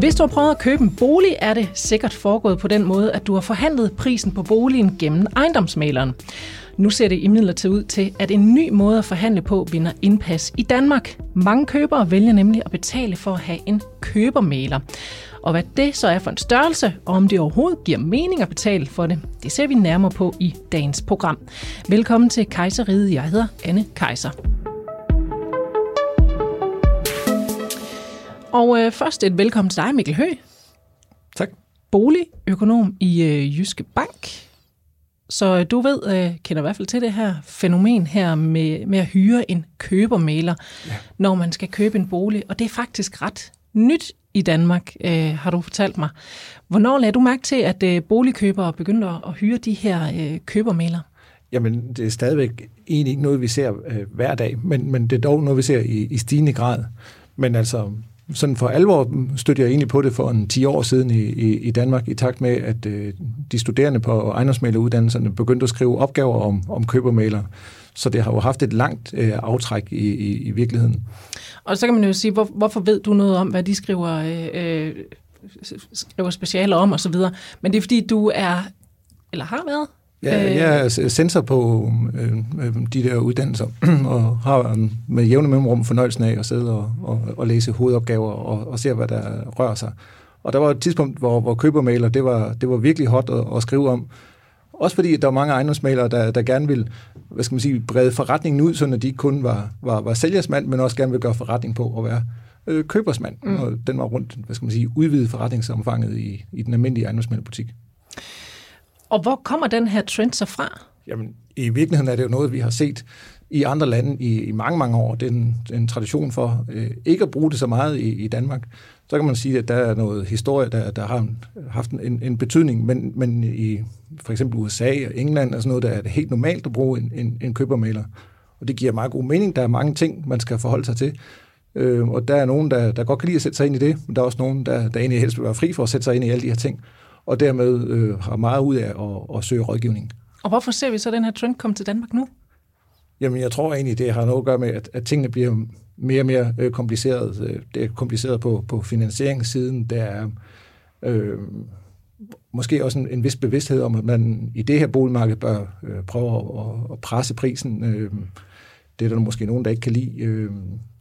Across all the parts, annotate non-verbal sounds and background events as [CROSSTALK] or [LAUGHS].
Hvis du har prøvet at købe en bolig, er det sikkert foregået på den måde, at du har forhandlet prisen på boligen gennem ejendomsmaleren. Nu ser det imidlertid ud til, at en ny måde at forhandle på vinder indpas i Danmark. Mange købere vælger nemlig at betale for at have en købermaler. Og hvad det så er for en størrelse, og om det overhovedet giver mening at betale for det, det ser vi nærmere på i dagens program. Velkommen til Kejseriet. Jeg hedder Anne Kejser. Og øh, først et velkommen til dig, Mikkel Hø. Tak. Boligøkonom i øh, Jyske Bank. Så øh, du ved, øh, kender i hvert fald til det her fænomen her med, med at hyre en købermaler, ja. når man skal købe en bolig. Og det er faktisk ret nyt i Danmark, øh, har du fortalt mig. Hvornår lagde du mærke til, at øh, boligkøbere begyndte at hyre de her øh, købermaler? Jamen, det er stadigvæk egentlig ikke noget, vi ser øh, hver dag, men, men det er dog noget, vi ser i, i stigende grad. Men altså, sådan for alvor støttede jeg egentlig på det for en 10 år siden i, i, i Danmark, i takt med, at øh, de studerende på ejendomsmaleruddannelserne begyndte at skrive opgaver om, om købermaler. Så det har jo haft et langt øh, aftræk i, i, i virkeligheden. Og så kan man jo sige, hvor, hvorfor ved du noget om, hvad de skriver, øh, øh skriver specialer om osv., men det er fordi, du er, eller har været, Ja, øh. jeg er sensor på øh, øh, de der uddannelser, [CLEARS THROAT] og har med jævne mellemrum fornøjelsen af at sidde og, og, og læse hovedopgaver og, og se, hvad der rører sig. Og der var et tidspunkt, hvor, hvor købermaler, det var, det var virkelig hot at, at skrive om. Også fordi der var mange ejendomsmalere, der, der gerne ville hvad skal man sige, brede forretningen ud, så de ikke kun var, var, var sælgersmand, men også gerne ville gøre forretning på at være øh, købersmand. Mm. Og den var rundt, hvad skal man sige, udvidet forretningsomfanget i, i den almindelige ejendomsmalerbutik. Og hvor kommer den her trend så fra? Jamen, i virkeligheden er det jo noget, vi har set i andre lande i, i mange, mange år. Det er en, en tradition for øh, ikke at bruge det så meget i, i Danmark. Så kan man sige, at der er noget historie, der, der har haft en, en betydning, men, men i for eksempel USA og England er sådan noget, der er det helt normalt at bruge en, en, en købermaler. Og det giver meget god mening. Der er mange ting, man skal forholde sig til. Øh, og der er nogen, der, der godt kan lide at sætte sig ind i det, men der er også nogen, der, der egentlig helst vil være fri for at sætte sig ind i alle de her ting og dermed øh, har meget ud af at, at søge rådgivning. Og hvorfor ser vi så den her trend komme til Danmark nu? Jamen, jeg tror egentlig, det har noget at gøre med, at, at tingene bliver mere og mere øh, kompliceret. Øh, det er kompliceret på, på finansieringssiden. Der er øh, måske også en, en vis bevidsthed om, at man i det her boligmarked bør øh, prøve at, at presse prisen. Øh, det er der måske nogen, der ikke kan lide. Øh,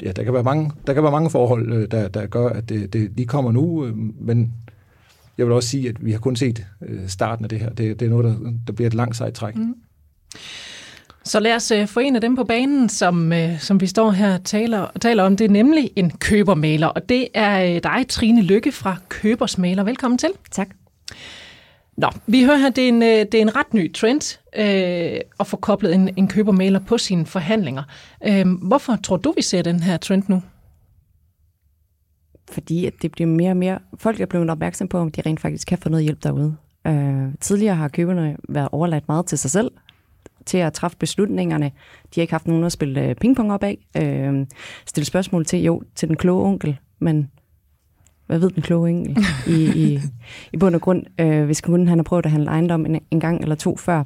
ja, der kan være mange, der kan være mange forhold, øh, der, der gør, at det, det lige kommer nu, øh, men jeg vil også sige, at vi har kun set øh, starten af det her. Det, det er noget, der, der bliver et langt sejt træk. Mm. Så lad os øh, få en af dem på banen, som, øh, som vi står her og taler, taler om. Det er nemlig en købermaler, og det er dig, Trine Lykke fra Købersmaler. Velkommen til. Tak. Nå, vi hører her, det er en, det er en ret ny trend øh, at få koblet en, en købermaler på sine forhandlinger. Øh, hvorfor tror du, vi ser den her trend nu? Fordi at det bliver mere og mere, folk er blevet opmærksom på, om de rent faktisk kan få noget hjælp derude. Øh, tidligere har køberne været overladt meget til sig selv, til at træffe beslutningerne. De har ikke haft nogen at spille øh, pingpong op af. Øh, stille spørgsmål til, jo, til den kloge onkel, men hvad ved den kloge onkel i, i, i bund og grund, øh, hvis kommunen han har prøvet at handle ejendom en, en gang eller to før.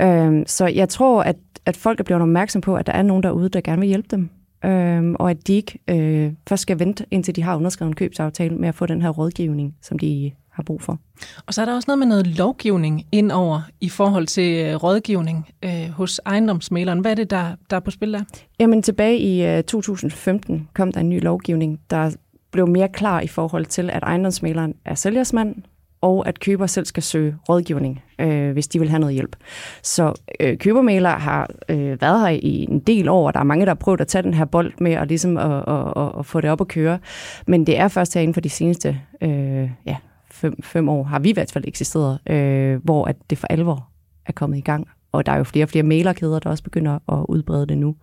Øh, så jeg tror, at, at folk er blevet opmærksom på, at der er nogen derude, der gerne vil hjælpe dem øh, og at de ikke øh, først skal vente, indtil de har underskrevet en købsaftale med at få den her rådgivning, som de har brug for. Og så er der også noget med noget lovgivning indover i forhold til øh, rådgivning øh, hos ejendomsmaleren. Hvad er det, der, der er på spil der? Jamen tilbage i øh, 2015 kom der en ny lovgivning, der blev mere klar i forhold til, at ejendomsmaleren er sælgersmand, og at køber selv skal søge rådgivning, øh, hvis de vil have noget hjælp. Så øh, købermalere har øh, været her i en del år, og der er mange, der har prøvet at tage den her bold med og ligesom at, at, at, at få det op at køre. Men det er først her inden for de seneste øh, ja, fem, fem år, har vi i hvert fald eksisteret, øh, hvor at det for alvor er kommet i gang. Og der er jo flere og flere mailerkæder, der også begynder at udbrede det nu.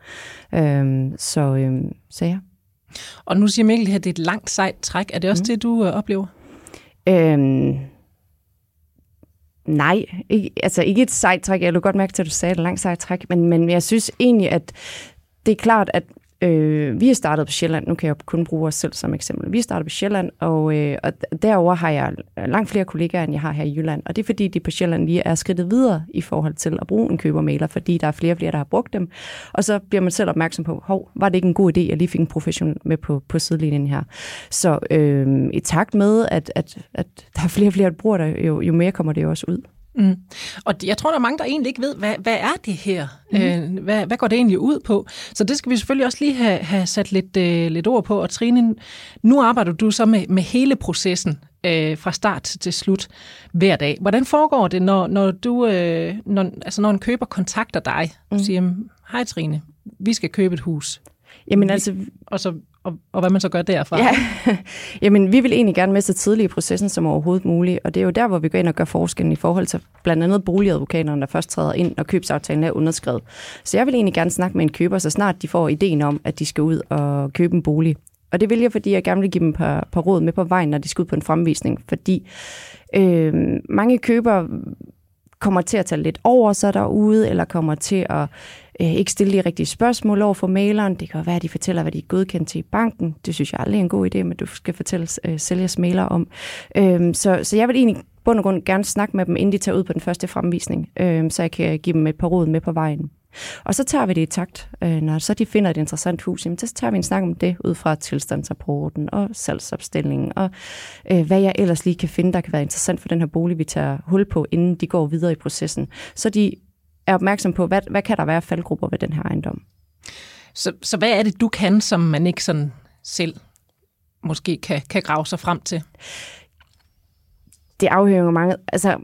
Øh, så, øh, så ja. Og nu siger Mikkel at det er et langt sejt træk. Er det også mm. det, du øh, oplever? Øhm, nej, ikke, altså ikke et sejt træk. Jeg vil godt mærke til, at du sagde et langt sejt træk, men, men jeg synes egentlig, at det er klart, at Øh, vi er startet på Sjælland, nu kan jeg kun bruge os selv som eksempel. Vi er startet på Sjælland, og, øh, og derover har jeg langt flere kollegaer, end jeg har her i Jylland. Og det er fordi, de på Sjælland lige er skridtet videre i forhold til at bruge en købermailer, fordi der er flere og flere, der har brugt dem. Og så bliver man selv opmærksom på, hov, var det ikke en god idé, at jeg lige fik en profession med på, på sidelinjen her. Så øh, i takt med, at, at, at der er flere og flere, der bruger det, jo, jo mere kommer det jo også ud. Mm. Og jeg tror, der er mange, der egentlig ikke ved, hvad, hvad er det her? Mm. Øh, hvad, hvad går det egentlig ud på? Så det skal vi selvfølgelig også lige have, have sat lidt, øh, lidt ord på. Og Trine, nu arbejder du så med, med hele processen øh, fra start til slut hver dag. Hvordan foregår det, når, når, du, øh, når, altså når en køber kontakter dig og mm. siger, hej Trine, vi skal købe et hus. Jamen altså... Og så og, og hvad man så gør derfra. Ja. [LAUGHS] Jamen, vi vil egentlig gerne med så tidligt i processen som overhovedet muligt, og det er jo der, hvor vi går ind og gør forskellen i forhold til blandt andet boligadvokaterne, der først træder ind, når købsaftalen er underskrevet. Så jeg vil egentlig gerne snakke med en køber, så snart de får ideen om, at de skal ud og købe en bolig. Og det vil jeg, fordi jeg gerne vil give dem et par, par råd med på vejen, når de skal ud på en fremvisning. Fordi øh, mange købere kommer til at tage lidt over sig derude, eller kommer til at øh, ikke stille de rigtige spørgsmål over for maileren. Det kan være, at de fortæller, hvad de er godkendt til i banken. Det synes jeg aldrig er en god idé, men du skal fortælle øh, sælgers mailer om. Øh, så, så jeg vil egentlig bund og grund gerne snakke med dem, inden de tager ud på den første fremvisning, øh, så jeg kan give dem et par råd med på vejen. Og så tager vi det i takt. Øh, når så de finder et interessant hus, jamen, så tager vi en snak om det ud fra tilstandsrapporten og salgsopstillingen, og øh, hvad jeg ellers lige kan finde, der kan være interessant for den her bolig, vi tager hul på, inden de går videre i processen. Så de er opmærksom på, hvad, hvad kan der være faldgrupper ved den her ejendom. Så, så hvad er det, du kan, som man ikke sådan selv måske kan, kan grave sig frem til? Det afhænger af mange. Altså,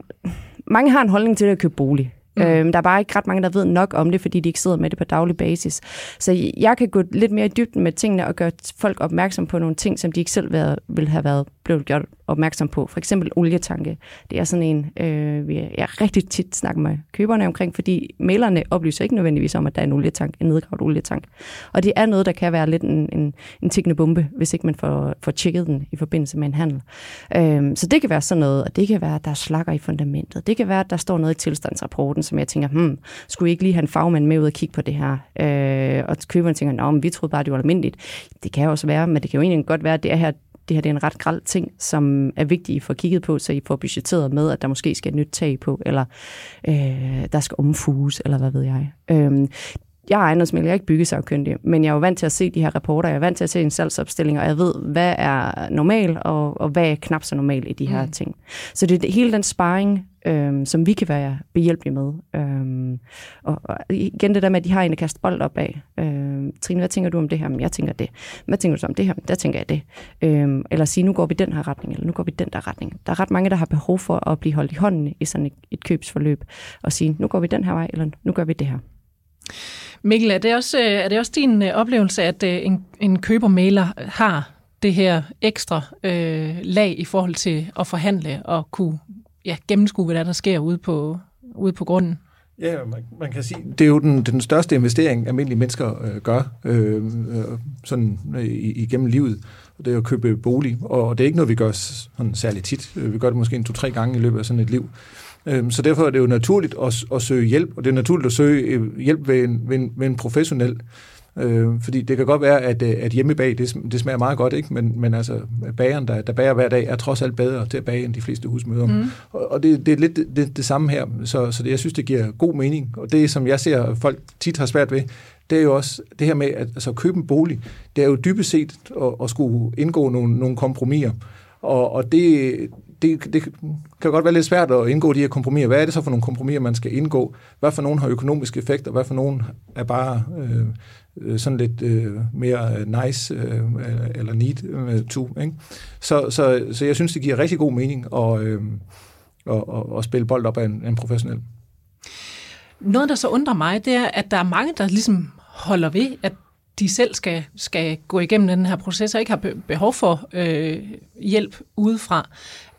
mange har en holdning til at købe bolig. Mm. Øhm, der er bare ikke ret mange, der ved nok om det, fordi de ikke sidder med det på daglig basis. Så jeg kan gå lidt mere i dybden med tingene og gøre folk opmærksom på nogle ting, som de ikke selv ville have været blev gjort opmærksom på. For eksempel olietanke. Det er sådan en, øh, vi, jeg rigtig tit snakker med køberne omkring, fordi mailerne oplyser ikke nødvendigvis om, at der er en olietank, en nedgravet olietank. Og det er noget, der kan være lidt en, en, en tikkende bombe, hvis ikke man får, får tjekket den i forbindelse med en handel. Øh, så det kan være sådan noget, og det kan være, at der er slakker i fundamentet. Det kan være, at der står noget i tilstandsrapporten, som jeg tænker, hmm, skulle I ikke lige have en fagmand med ud og kigge på det her? Øh, og køberne tænker, Nå, men vi troede bare, det var almindeligt. Det kan også være, men det kan jo egentlig godt være, at det er her det her det er en ret græld ting, som er vigtigt at få kigget på, så I får budgetteret med, at der måske skal et nyt tag på, eller øh, der skal omfuges, eller hvad ved jeg. Øh, jeg er ejendomsmælder, jeg er ikke byggesagkyndig, men jeg er jo vant til at se de her rapporter, jeg er vant til at se en salgsopstilling, og jeg ved, hvad er normal, og, og hvad er knap så normal i de her mm. ting. Så det er hele den sparring, øhm, som vi kan være behjælpelige med. Øhm, og, og igen det der med, at de har en at kaste bold op af. Øhm, Trine, hvad tænker du om det her? Men jeg tænker det. Hvad tænker du så om det her? Der tænker jeg det. Øhm, eller sige, nu går vi den her retning, eller nu går vi den der retning. Der er ret mange, der har behov for at blive holdt i hånden i sådan et, et købsforløb, og sige, nu går vi den her vej, eller nu gør vi det her. Mikkel, er det også, øh, er det også din øh, oplevelse, at øh, en, en købermailer har det her ekstra øh, lag i forhold til at forhandle og kunne ja, gennemskue, hvad der, der sker ude på, ude på grunden? Ja, man, man kan sige, det er jo den, den største investering, almindelige mennesker øh, gør øh, sådan øh, igennem livet. Det er at købe bolig, og det er ikke noget, vi gør sådan særlig tit. Vi gør det måske en to-tre gange i løbet af sådan et liv. Øhm, så derfor er det jo naturligt at, at søge hjælp, og det er naturligt at søge øh, hjælp ved en, ved en, ved en professionel. Øh, fordi det kan godt være, at, øh, at hjemmebag, det, det smager meget godt, ikke? Men, men altså, bageren, der, der bager hver dag, er trods alt bedre til at bage end de fleste husmøder. Mm. Og, og det, det er lidt det, det samme her, så, så det, jeg synes, det giver god mening. Og det, som jeg ser, folk tit har svært ved, det er jo også det her med at altså, købe en bolig. Det er jo dybest set at, at skulle indgå nogle, nogle kompromiser. Og, og det, det, det kan godt være lidt svært at indgå de her kompromiser. Hvad er det så for nogle kompromiser, man skal indgå? Hvad for nogle har økonomiske effekter? Hvad for nogle er bare øh, sådan lidt øh, mere øh, nice øh, eller need øh, to? Ikke? Så, så, så jeg synes, det giver rigtig god mening at, øh, at, at, at spille bold op af en, en professionel. Noget, der så undrer mig, det er, at der er mange, der ligesom holder ved, at de selv skal, skal gå igennem den her proces og ikke har behov for øh, hjælp udefra.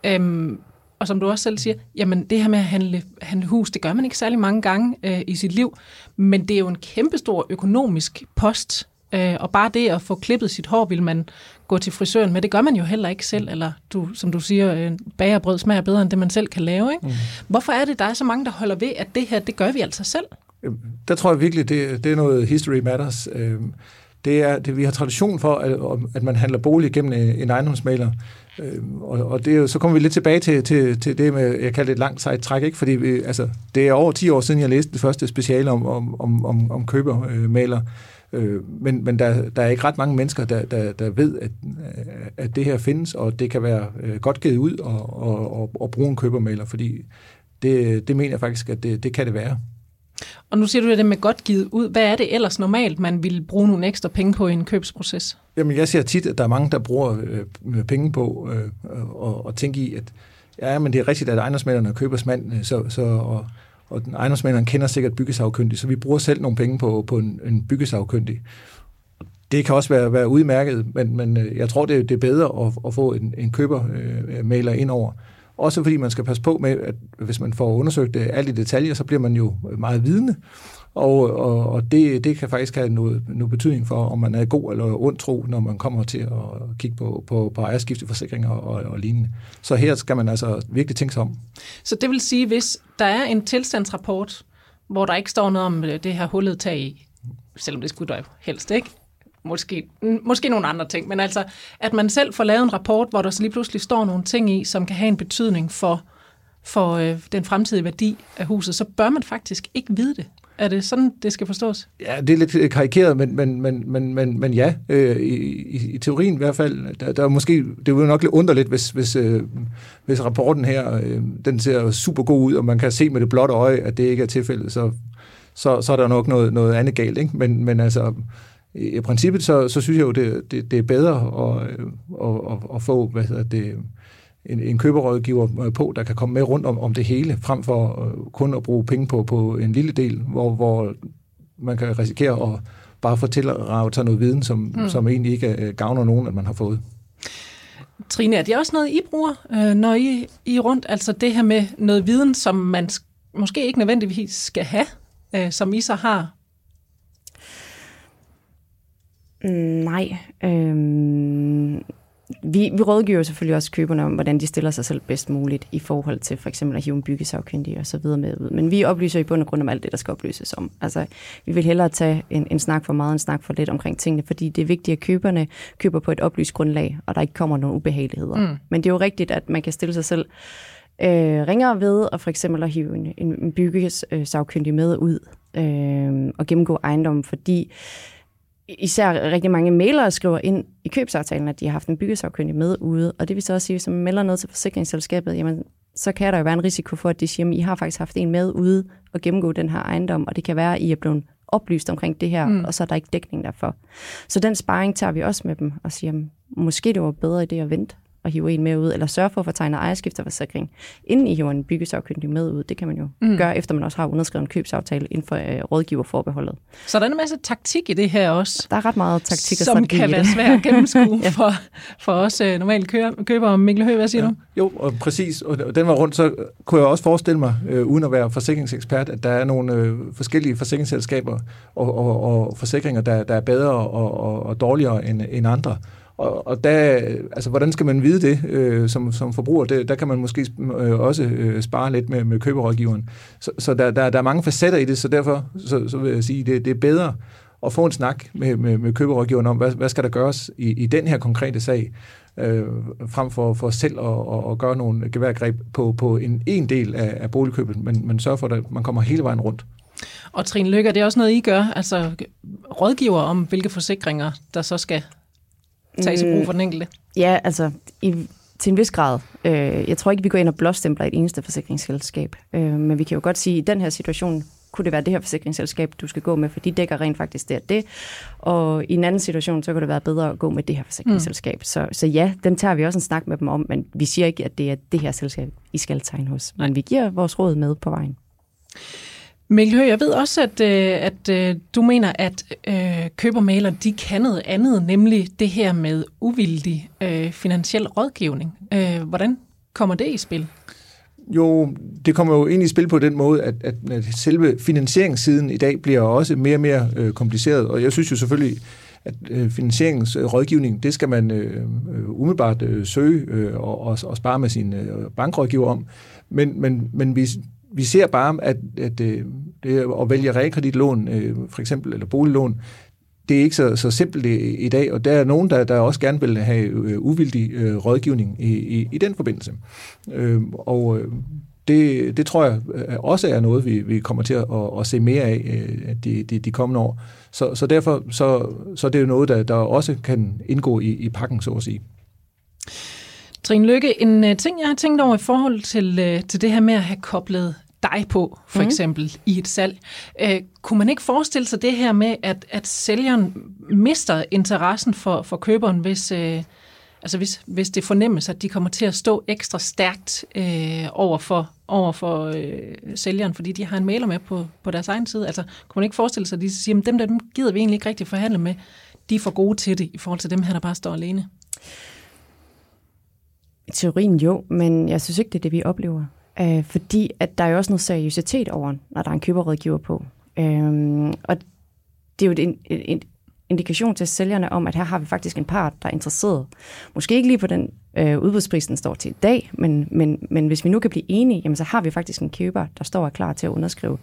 Øhm, og som du også selv siger, jamen det her med at handle, handle hus, det gør man ikke særlig mange gange øh, i sit liv, men det er jo en kæmpestor økonomisk post, øh, og bare det at få klippet sit hår, vil man gå til frisøren med, det gør man jo heller ikke selv, eller du, som du siger, øh, bagerbrød smager bedre end det, man selv kan lave. Ikke? Mm. Hvorfor er det, der er så mange, der holder ved, at det her, det gør vi altså selv? Der tror jeg virkelig, det, det er noget history matters. Øh, det er, det, vi har tradition for, at, at man handler bolig gennem øh, en ejendomsmaler. Øh, og, og det er jo, så kommer vi lidt tilbage til, til, til det med, jeg kalder det et langt sejt træk, ikke? fordi vi, altså, det er over 10 år siden, jeg læste det første speciale om, om, om, om, om købermaler. Øh, men men der, der er ikke ret mange mennesker, der, der, der ved, at, øh, at det her findes, og det kan være øh, godt givet ud og, og, og, og bruge en købermaler, fordi det, det mener jeg faktisk, at det, det kan det være. Og nu siger du det med godt givet ud. Hvad er det ellers normalt, man vil bruge nogle ekstra penge på i en købsproces? Jamen, jeg ser tit, at der er mange, der bruger øh, penge på øh, og, og tænke i, at ja, men det er rigtigt, at ejendomsmænderne køber mand, øh, så, så, og, og den ejendomsmænderen kender sikkert byggesagkyndig, så vi bruger selv nogle penge på, på en, en byggesagkyndig. Det kan også være, være udmærket, men, men øh, jeg tror, det, det er bedre at, at få en, en købermaler øh, ind over, også fordi man skal passe på med, at hvis man får undersøgt øh, alt i detaljer, så bliver man jo øh, meget vidende. Og, og, og det, det kan faktisk have noget, noget betydning for, om man er god eller ond tro, når man kommer til at kigge på, på, på ejerskifteforsikringer og, og lignende. Så her skal man altså virkelig tænke sig om. Så det vil sige, hvis der er en tilstandsrapport, hvor der ikke står noget om øh, det her hullet tag i, selvom det skulle der helst ikke, måske, måske nogle andre ting, men altså, at man selv får lavet en rapport, hvor der så lige pludselig står nogle ting i, som kan have en betydning for, for øh, den fremtidige værdi af huset, så bør man faktisk ikke vide det. Er det sådan, det skal forstås? Ja, det er lidt øh, karikeret, men, men, men, men, men, men ja, øh, i, i, i teorien i hvert fald. Der, der er måske, det er jo nok lidt underligt, hvis, hvis, øh, hvis rapporten her, øh, den ser super god ud, og man kan se med det blotte øje, at det ikke er tilfældet, så, så, så er der nok noget, noget andet galt. Ikke? Men, men altså, i princippet, så, så synes jeg jo, det, det, det er bedre at, at, at, at få hvad hedder det, en, en køberrådgiver på, der kan komme med rundt om, om det hele, frem for øh, kun at bruge penge på, på en lille del, hvor, hvor man kan risikere at bare få tilraget sig noget viden, som, mm. som egentlig ikke øh, gavner nogen, at man har fået. Trine, er det også noget, I bruger, øh, når I, I er rundt? Altså det her med noget viden, som man måske ikke nødvendigvis skal have, som I så har Mm, nej. Øhm, vi, vi rådgiver selvfølgelig også køberne om, hvordan de stiller sig selv bedst muligt i forhold til for eksempel at hive en byggesagkyndig og så videre med ud. Men vi oplyser i bund og grund om alt det, der skal oplyses om. Altså, vi vil hellere tage en, en snak for meget, en snak for lidt omkring tingene, fordi det er vigtigt, at køberne køber på et oplyst grundlag, og der ikke kommer nogen ubehageligheder. Mm. Men det er jo rigtigt, at man kan stille sig selv øh, ringere ved og for eksempel at hive en, en byggesagkyndig med ud øh, og gennemgå ejendommen, fordi især rigtig mange mailere skriver ind i købsaftalen, at de har haft en byggesagkyndig med ude, og det vil så også sige, hvis man melder noget til forsikringsselskabet, jamen, så kan der jo være en risiko for, at de siger, at I har faktisk haft en med ude og gennemgå den her ejendom, og det kan være, at I er blevet oplyst omkring det her, mm. og så er der ikke dækning derfor. Så den sparring tager vi også med dem og siger, måske det var bedre idé at vente at hive en med ud, eller sørge for at få tegnet ejerskifterforsikring, inden I hiver en byggesagkyndig med ud. Det kan man jo mm. gøre, efter man også har underskrevet en købsaftale inden for øh, rådgiverforbeholdet. Så der er en masse taktik i det her også. Der er ret meget taktik og Som kan være svært at gennemskue [LAUGHS] ja. for, for os øh, normale købere. Mikkel Høgh, hvad siger ja. du? Jo, og præcis. Og den var rundt, så kunne jeg også forestille mig, øh, uden at være forsikringsekspert, at der er nogle øh, forskellige forsikringsselskaber og, og, og forsikringer, der, der er bedre og, og, og dårligere end, end andre. Og, og der, altså, hvordan skal man vide det øh, som, som forbruger? Det, der kan man måske øh, også øh, spare lidt med, med køberrådgiveren. Så, så der, der, der er mange facetter i det, så derfor så, så vil jeg sige, det, det er bedre at få en snak med, med, med køberrådgiveren om, hvad, hvad skal der gøres i, i den her konkrete sag, øh, frem for, for selv at, at, at gøre nogle geværgreb på, på en, en del af, af boligkøbet, men, men sørge for, at man kommer hele vejen rundt. Og Trine Lykke, det er også noget, I gør, altså rådgiver om, hvilke forsikringer, der så skal tages i brug for den enkelte? Ja, altså i, til en vis grad. Øh, jeg tror ikke, vi går ind og blåstempler et eneste forsikringsselskab. Øh, men vi kan jo godt sige, at i den her situation kunne det være det her forsikringsselskab, du skal gå med, for de dækker rent faktisk det og det. Og i en anden situation, så kunne det være bedre at gå med det her forsikringsselskab. Mm. Så, så ja, den tager vi også en snak med dem om, men vi siger ikke, at det er det her selskab, I skal tegne hos. Men vi giver vores råd med på vejen. Mikkel Høgh, jeg ved også, at, øh, at øh, du mener, at øh, købermaler de kan noget andet, nemlig det her med uvildig øh, finansiel rådgivning. Øh, hvordan kommer det i spil? Jo, det kommer jo ind i spil på den måde, at, at, at selve finansieringssiden i dag bliver også mere og mere øh, kompliceret, og jeg synes jo selvfølgelig, at øh, finansieringsrådgivning, det skal man øh, øh umiddelbart øh, søge øh, og, og, og spare med sin øh, bankrådgiver om. Men, men, men vi, vi ser bare, at, at øh, det at vælge realkreditlån, øh, for eksempel, eller boliglån, det er ikke så, så simpelt i, i dag, og der er nogen, der, der også gerne vil have øh, uvildig øh, rådgivning i, i, i den forbindelse. Øh, og øh, det, det tror jeg øh, også er noget, vi, vi kommer til at, at se mere af øh, de, de, de kommende år. Så, så derfor så, så det er det noget, der, der også kan indgå i, i pakken, så at sige. Trine Lykke, en ting, jeg har tænkt over i forhold til, til det her med at have koblet dig på, for mm. eksempel, i et salg. Uh, kunne man ikke forestille sig det her med, at, at sælgeren mister interessen for, for køberen, hvis, uh, altså hvis, hvis det fornemmes, at de kommer til at stå ekstra stærkt uh, over for, over for uh, sælgeren, fordi de har en mailer med på, på deres egen side? Altså, kunne man ikke forestille sig, at de siger, at dem der dem gider vi egentlig ikke rigtig forhandle med, de er for gode til det, i forhold til dem her, der bare står alene? I teorien jo, men jeg synes ikke, det er det, vi oplever. Øh, fordi at der er jo også noget seriøsitet over, når der er en køberrådgiver på. Øh, og det er jo en, en indikation til sælgerne om, at her har vi faktisk en part, der er interesseret. Måske ikke lige på den øh, udbudspris, den står til i dag, men, men, men hvis vi nu kan blive enige, jamen, så har vi faktisk en køber, der står og klar til at underskrive.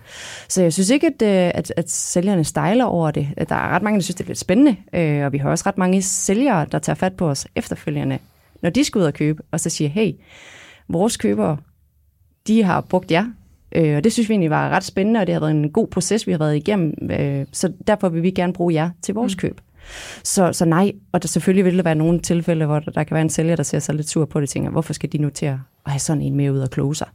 Så jeg synes ikke, at, øh, at, at sælgerne stejler over det. Der er ret mange, der synes, det er lidt spændende, øh, og vi har også ret mange sælgere, der tager fat på os efterfølgende når de skal ud og købe, og så siger, hey, vores købere, de har brugt jer, øh, og det synes vi egentlig var ret spændende, og det har været en god proces, vi har været igennem, øh, så derfor vil vi gerne bruge jer til vores mm. køb. Så, så nej, og der selvfølgelig vil der være nogle tilfælde, hvor der, der kan være en sælger, der ser sig lidt sur på det, og tænker, hvorfor skal de nu til at have sådan en med ud og kloge sig?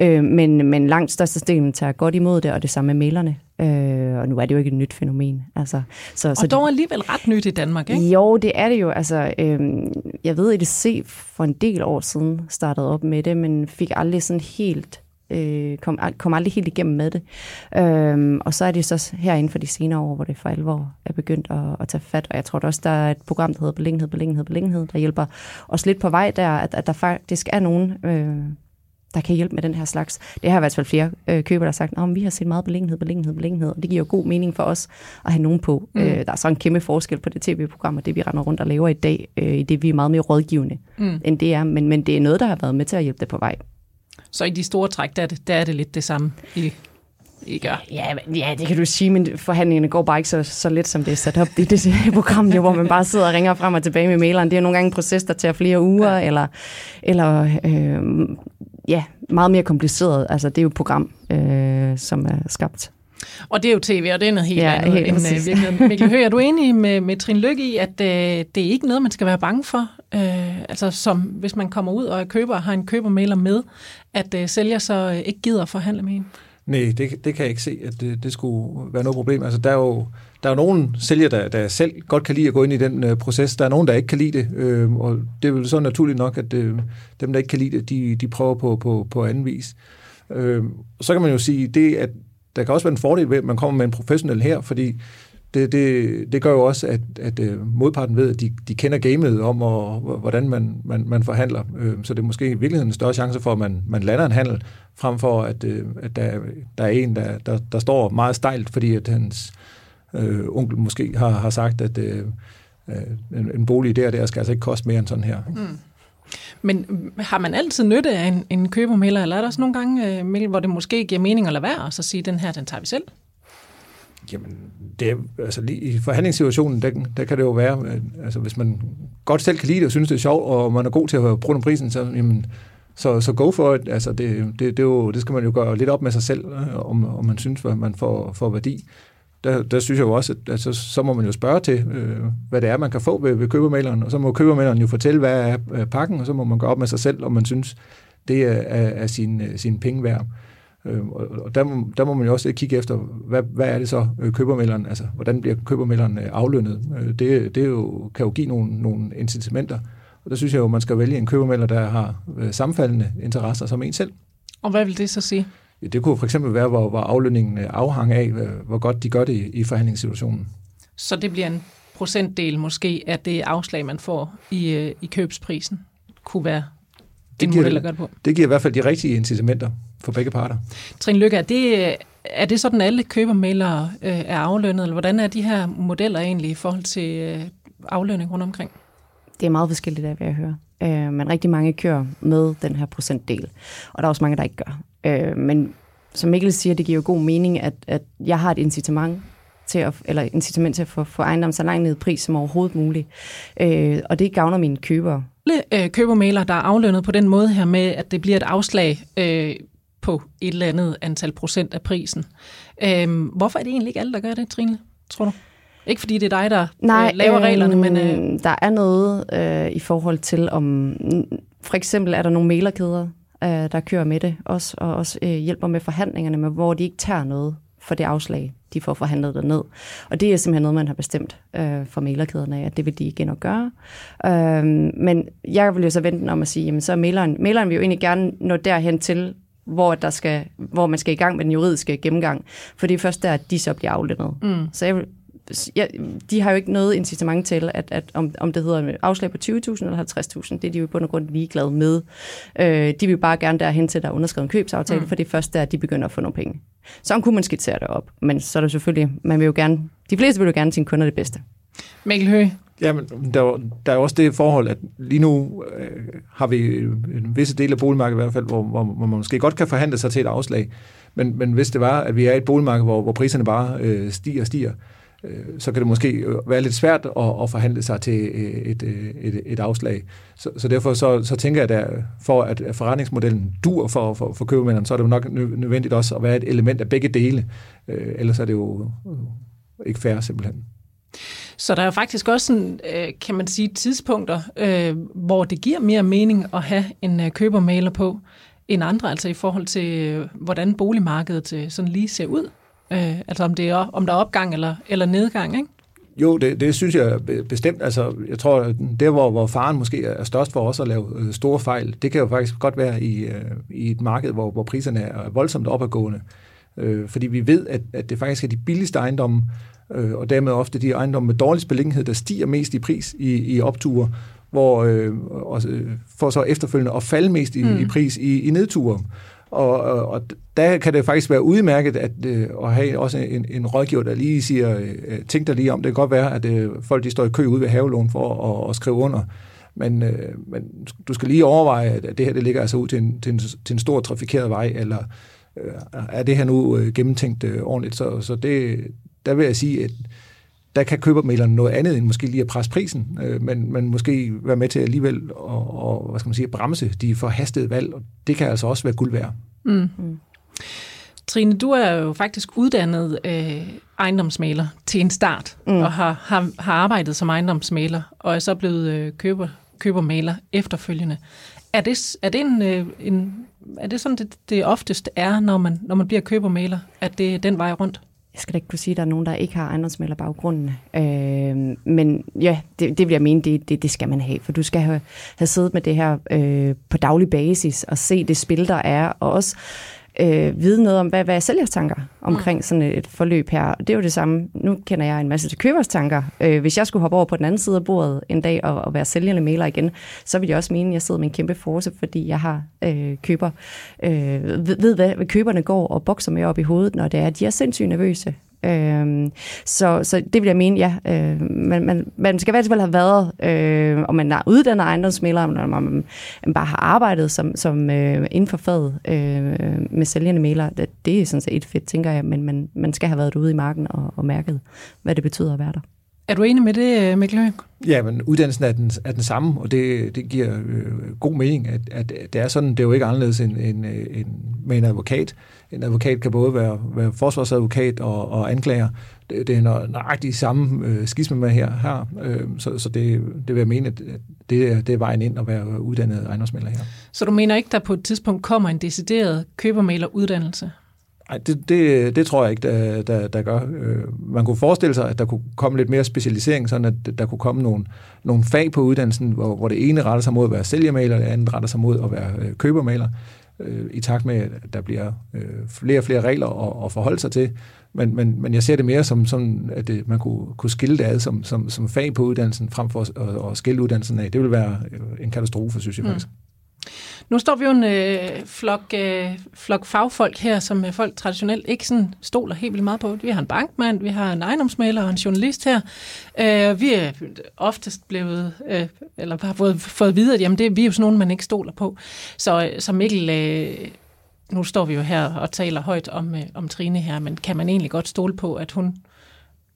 Øh, men, men langt størstedelen tager godt imod det, og det samme med mailerne. Øh, og nu er det jo ikke et nyt fænomen. Altså, så, og så dog alligevel ret nyt i Danmark, ikke? Jo, det er det jo. Altså, øh, jeg ved, at det for en del år siden startede op med det, men fik aldrig sådan helt øh, kom, kom aldrig helt igennem med det. Øhm, og så er det så herinde for de senere år, hvor det for alvor er begyndt at, at tage fat. Og jeg tror også, der er et program, der hedder Beliggenhed, Beliggenhed, Beliggenhed, der hjælper os lidt på vej der, at, at der faktisk er nogen, øh, der kan hjælpe med den her slags. Det har i hvert fald flere øh, køber, der har sagt, at vi har set meget beliggenhed, beliggenhed, beliggenhed, og det giver jo god mening for os at have nogen på. Mm. Øh, der er så en kæmpe forskel på det tv-program og det, vi render rundt og laver i dag, øh, i det vi er meget mere rådgivende, mm. end det er. Men, men det er noget, der har været med til at hjælpe det på vej. Så i de store træk, der er det, der er det lidt det samme, I, I gør? Ja, ja, det kan du sige, men forhandlingerne går bare ikke så, så let, som det er sat op i det [LAUGHS] program, jo, hvor man bare sidder og ringer frem og tilbage med maileren. Det er nogle gange en proces, der tager flere uger, ja. eller, eller øh, ja, meget mere kompliceret. Altså, det er jo et program, øh, som er skabt og det er jo tv, og det er noget helt ja, andet helt end uh, virkeligheden. [LAUGHS] Mikkel Høgh, er du enig med, med Trine Lykke i, at uh, det er ikke noget, man skal være bange for? Uh, altså som hvis man kommer ud og er køber og har en købermailer med, at uh, sælger så uh, ikke gider at forhandle med en? Nej, det, det kan jeg ikke se, at det, det skulle være noget problem. Altså der er jo, der er jo nogle sælgere, der, der selv godt kan lide at gå ind i den øh, proces. Der er nogen, der ikke kan lide det, øh, og det er vel så naturligt nok, at øh, dem, der ikke kan lide det, de, de prøver på, på, på anden vis. Øh, så kan man jo sige, det at der kan også være en fordel ved, at man kommer med en professionel her, fordi det, det, det gør jo også, at, at øh, modparten ved, at de, de kender gamet om, og, hvordan man, man, man forhandler. Øh, så det er måske i virkeligheden en større chance for, at man, man lander en handel, frem for at, øh, at der, der er en, der, der, der står meget stejlt, fordi at hans øh, onkel måske har, har sagt, at øh, en, en bolig der, der skal altså ikke koste mere end sådan her. Mm. Men har man altid nytte af en, en købermælder, eller er der også nogle gange, Mikkel, hvor det måske giver mening at lade være, og så sige, den her, den tager vi selv? Jamen, det er, altså, lige i forhandlingssituationen, der, der kan det jo være, altså hvis man godt selv kan lide det og synes, det er sjovt, og man er god til at bruge prisen, så, jamen, så, så go for it. Altså, det, det, det, er jo, det skal man jo gøre lidt op med sig selv, om, om man synes, at man får, får værdi der, der synes jeg jo også, at altså, så må man jo spørge til, øh, hvad det er, man kan få ved, ved købermaleren, og så må købermæleren jo fortælle, hvad er pakken, og så må man gå op med sig selv, om man synes, det er, er, er sin, øh, sin penge værd. Øh, og der, må, der må man jo også kigge efter, hvad, hvad er det så øh, altså hvordan bliver købermælderen øh, aflønnet? Øh, det, det jo, kan jo give nogle, nogle incitamenter, og der synes jeg jo, man skal vælge en købermælder, der har øh, sammenfaldende interesser som en selv. Og hvad vil det så sige? Det kunne for eksempel være, hvor, hvor aflønningen afhang af, hvor godt de gør det i, i forhandlingssituationen. Så det bliver en procentdel måske af det afslag, man får i, øh, i købsprisen, kunne være det en giver, model at gøre det på? Det giver i hvert fald de rigtige incitamenter for begge parter. Trine Lykke, er det, er det sådan, at alle købermailere øh, er aflønnet, eller hvordan er de her modeller egentlig i forhold til øh, aflønning rundt omkring? Det er meget forskelligt af, hvad jeg hører. Øh, men rigtig mange kører med den her procentdel, og der er også mange, der ikke gør. Øh, men som Mikkel siger, det giver jo god mening, at, at jeg har et incitament til at, eller incitament til at få, få ejendommen så langt ned i pris som overhovedet muligt. Øh, og det gavner mine købere. Øh, købermailer, der er aflønnet på den måde her med, at det bliver et afslag øh, på et eller andet antal procent af prisen. Øh, hvorfor er det egentlig ikke alle, der gør det, Trine, tror du? Ikke fordi det er dig, der Nej, øh, laver øh, reglerne, men... Øh... Der er noget øh, i forhold til, om for eksempel er der nogle mailerkæder, øh, der kører med det også, og også øh, hjælper med forhandlingerne, med, hvor de ikke tager noget for det afslag, de får forhandlet det ned. Og det er simpelthen noget, man har bestemt øh, for mailerkæderne af, at det vil de igen at gøre. Øh, men jeg vil jo så vente om at sige, jamen så er maileren, maileren vil jo egentlig gerne nå derhen til, hvor, der skal, hvor man skal i gang med den juridiske gennemgang. For det er først der, at de så bliver aflønnet. Mm. Så jeg vil, ja, de har jo ikke noget incitament til, at, at om, om det hedder afslag på 20.000 eller 50.000, det er de jo i bund og grund ligeglade med. Øh, de vil bare gerne derhen til, at der er underskrevet en købsaftale, mm. for det er først der, at de begynder at få nogle penge. Så kunne man skitsere det op, men så er det selvfølgelig, man vil jo gerne, de fleste vil jo gerne sine kunder det bedste. Mikkel Høgh, Jamen, der, der er også det forhold, at lige nu øh, har vi en visse del af boligmarkedet i hvert fald, hvor, hvor, hvor man måske godt kan forhandle sig til et afslag. Men, men hvis det var, at vi er i et boligmarked, hvor, hvor priserne bare øh, stiger og stiger, øh, Øh, så kan det måske øh, være lidt svært at, at forhandle sig til øh, et, et, et afslag. Så, så derfor så, så tænker jeg, at for at forretningsmodellen dur for, for, for købemændene, så er det jo nok nødvendigt også at være et element af begge dele. Ellers er det jo ikke fair simpelthen. Så der er faktisk også, sådan, kan man sige, tidspunkter, hvor det giver mere mening at have en købermaler på end andre, altså i forhold til, hvordan boligmarkedet sådan lige ser ud. Øh, altså om, det er, om der er opgang eller, eller nedgang, ikke? Jo, det, det synes jeg bestemt. Altså, jeg tror, der hvor, hvor faren måske er størst for os at lave øh, store fejl, det kan jo faktisk godt være i, øh, i et marked, hvor, hvor priserne er voldsomt opadgående. Øh, fordi vi ved, at, at det faktisk er de billigste ejendomme, øh, og dermed ofte de ejendomme med dårligst beliggenhed, der stiger mest i pris i, i opture, hvor øh, og, øh, for så efterfølgende at falde mest i, mm. i pris i, i nedture. Og, og, og der kan det faktisk være udmærket at, øh, at have også en, en rådgiver, der lige siger, øh, øh tænk dig lige om, det kan godt være, at øh, folk de står i kø ude ved havelån for at, at skrive under. Men, øh, men du skal lige overveje, at det her det ligger altså ud til en, til en, til en stor trafikeret vej, eller øh, er det her nu øh, gennemtænkt øh, ordentligt? Så, så det, der vil jeg sige, at der kan købermælerne noget andet end måske lige at presse prisen, øh, men, men måske være med til alligevel at og, hvad skal man sige, at bremse de forhastede valg, og det kan altså også være guld værd. Mm. Mm. Trine, du er jo faktisk uddannet øh, ejendomsmaler til en start, mm. og har, har, har arbejdet som ejendomsmaler, og er så blevet øh, køber, købermaler efterfølgende. Er det, er det, en, øh, en, er det sådan, det, det oftest er, når man, når man bliver købermaler, at det er den vej rundt? Jeg skal da ikke kunne sige, at der er nogen, der ikke har ejendomsmælerbaggrunden. Øh, men ja, det, det vil jeg mene, det, det, det skal man have, for du skal have, have siddet med det her øh, på daglig basis og se det spil, der er, og også øh, vide noget om, hvad, hvad er sælgers tanker omkring mm. sådan et forløb her. Det er jo det samme. Nu kender jeg en masse til købers tanker. Øh, hvis jeg skulle hoppe over på den anden side af bordet en dag og, og være sælgende maler igen, så vil jeg også mene, at jeg sidder med en kæmpe force, fordi jeg har øh, køber, øh, ved, ved, hvad køberne går og bokser med op i hovedet, når det er, at de er sindssygt nervøse Øh, så, så det vil jeg mene, ja. Øh, man, man, man skal i hvert fald have været, øh, om man er uddannet ejendomsmælder, eller om man, man bare har arbejdet som, som øh, inden for faget øh, med sælgende mæler. Det, det er sådan set et fedt, tænker jeg, men man, man skal have været ude i marken og, og mærket, hvad det betyder at være der. Er du enig med det, Mikkel Høgh? Ja, men uddannelsen er den, er den samme, og det, det giver øh, god mening, at, at det er sådan, det er jo ikke anderledes end, end, end med en advokat. En advokat kan både være, være forsvarsadvokat og, og anklager. Det, det er nøjagtigt samme øh, skisme med her. her. Øh, så så det, det vil jeg mene, at det, er, det er vejen ind at være uddannet ejendomsmælder her. Så du mener ikke, der på et tidspunkt kommer en decideret købermæleruddannelse? Nej, det, det, det tror jeg ikke, der, der, der gør. Øh, man kunne forestille sig, at der kunne komme lidt mere specialisering, sådan at der kunne komme nogle, nogle fag på uddannelsen, hvor, hvor det ene retter sig mod at være sælgermaler, og det andet retter sig mod at være øh, købermaler, øh, i takt med, at der bliver flere og flere regler at, at forholde sig til. Men, men, men jeg ser det mere som, som at det, man kunne, kunne skille det ad som, som, som fag på uddannelsen, frem for at, at skille uddannelsen af. Det vil være en katastrofe, synes jeg mm. faktisk. Nu står vi jo en øh, flok, øh, flok fagfolk her, som øh, folk traditionelt ikke sådan stoler helt vildt meget på. Vi har en bankmand, vi har en ejendomsmaler og en journalist her. Øh, vi er oftest blevet, øh, eller har fået, fået videre, at jamen, det, vi er jo sådan nogen, man ikke stoler på. Så, øh, så Mikkel, øh, nu står vi jo her og taler højt om, øh, om Trine her, men kan man egentlig godt stole på, at hun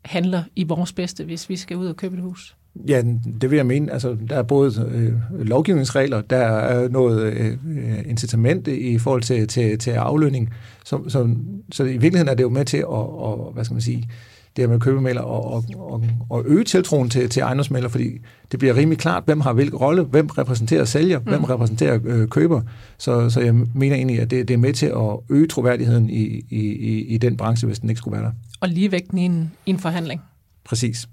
handler i vores bedste, hvis vi skal ud og købe et hus? Ja, det vil jeg mene. Altså, der er både øh, lovgivningsregler, der er noget øh, incitament i forhold til, til, til aflønning. Så, så, så i virkeligheden er det jo med til at, og, hvad skal man sige, det her med købemælder og, og, og, og øge tiltroen til, til ejendomsmælder, fordi det bliver rimelig klart, hvem har hvilken rolle, hvem repræsenterer sælger, mm. hvem repræsenterer øh, køber. Så, så jeg mener egentlig, at det, det er med til at øge troværdigheden i, i, i, i den branche, hvis den ikke skulle være der. Og ligevægten i en, i en forhandling. Præcis.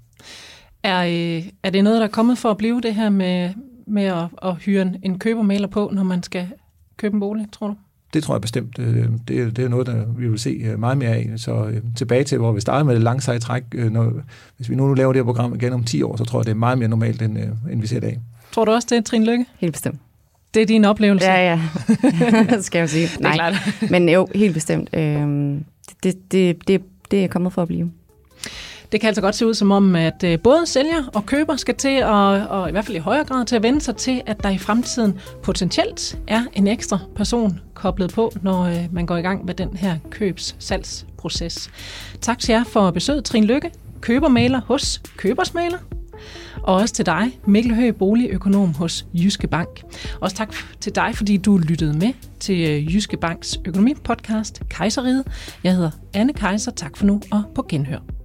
Er, øh, er det noget, der er kommet for at blive det her med, med at, at hyre en, en købermaler på, når man skal købe en bolig, tror du? Det tror jeg bestemt. Øh, det, det er noget, der vi vil se øh, meget mere af. Så tilbage til, hvor vi startede med det lange seje træk. Når, hvis vi nu laver det her program igen om 10 år, så tror jeg, det er meget mere normalt, end, end vi ser i dag. Tror du også det, Trine Lykke? Helt bestemt. Det er din oplevelse? Ja, ja. [LAUGHS] skal jeg sige. Nej. Det er klart. Men jo, helt bestemt. Øhm, det, det, det, det er kommet for at blive. Det kan altså godt se ud som om, at øh, både sælger og køber skal til, at, og i hvert fald i højere grad til at vende sig til, at der i fremtiden potentielt er en ekstra person koblet på, når øh, man går i gang med den her købs-salgsproces. Tak til jer for besøget, Trine Lykke, købermaler hos Købersmaler. Og også til dig, Mikkel Høgh, boligøkonom hos Jyske Bank. Også tak til dig, fordi du lyttede med til øh, Jyske Banks økonomipodcast Kejseriet. Jeg hedder Anne Kejser. Tak for nu og på genhør.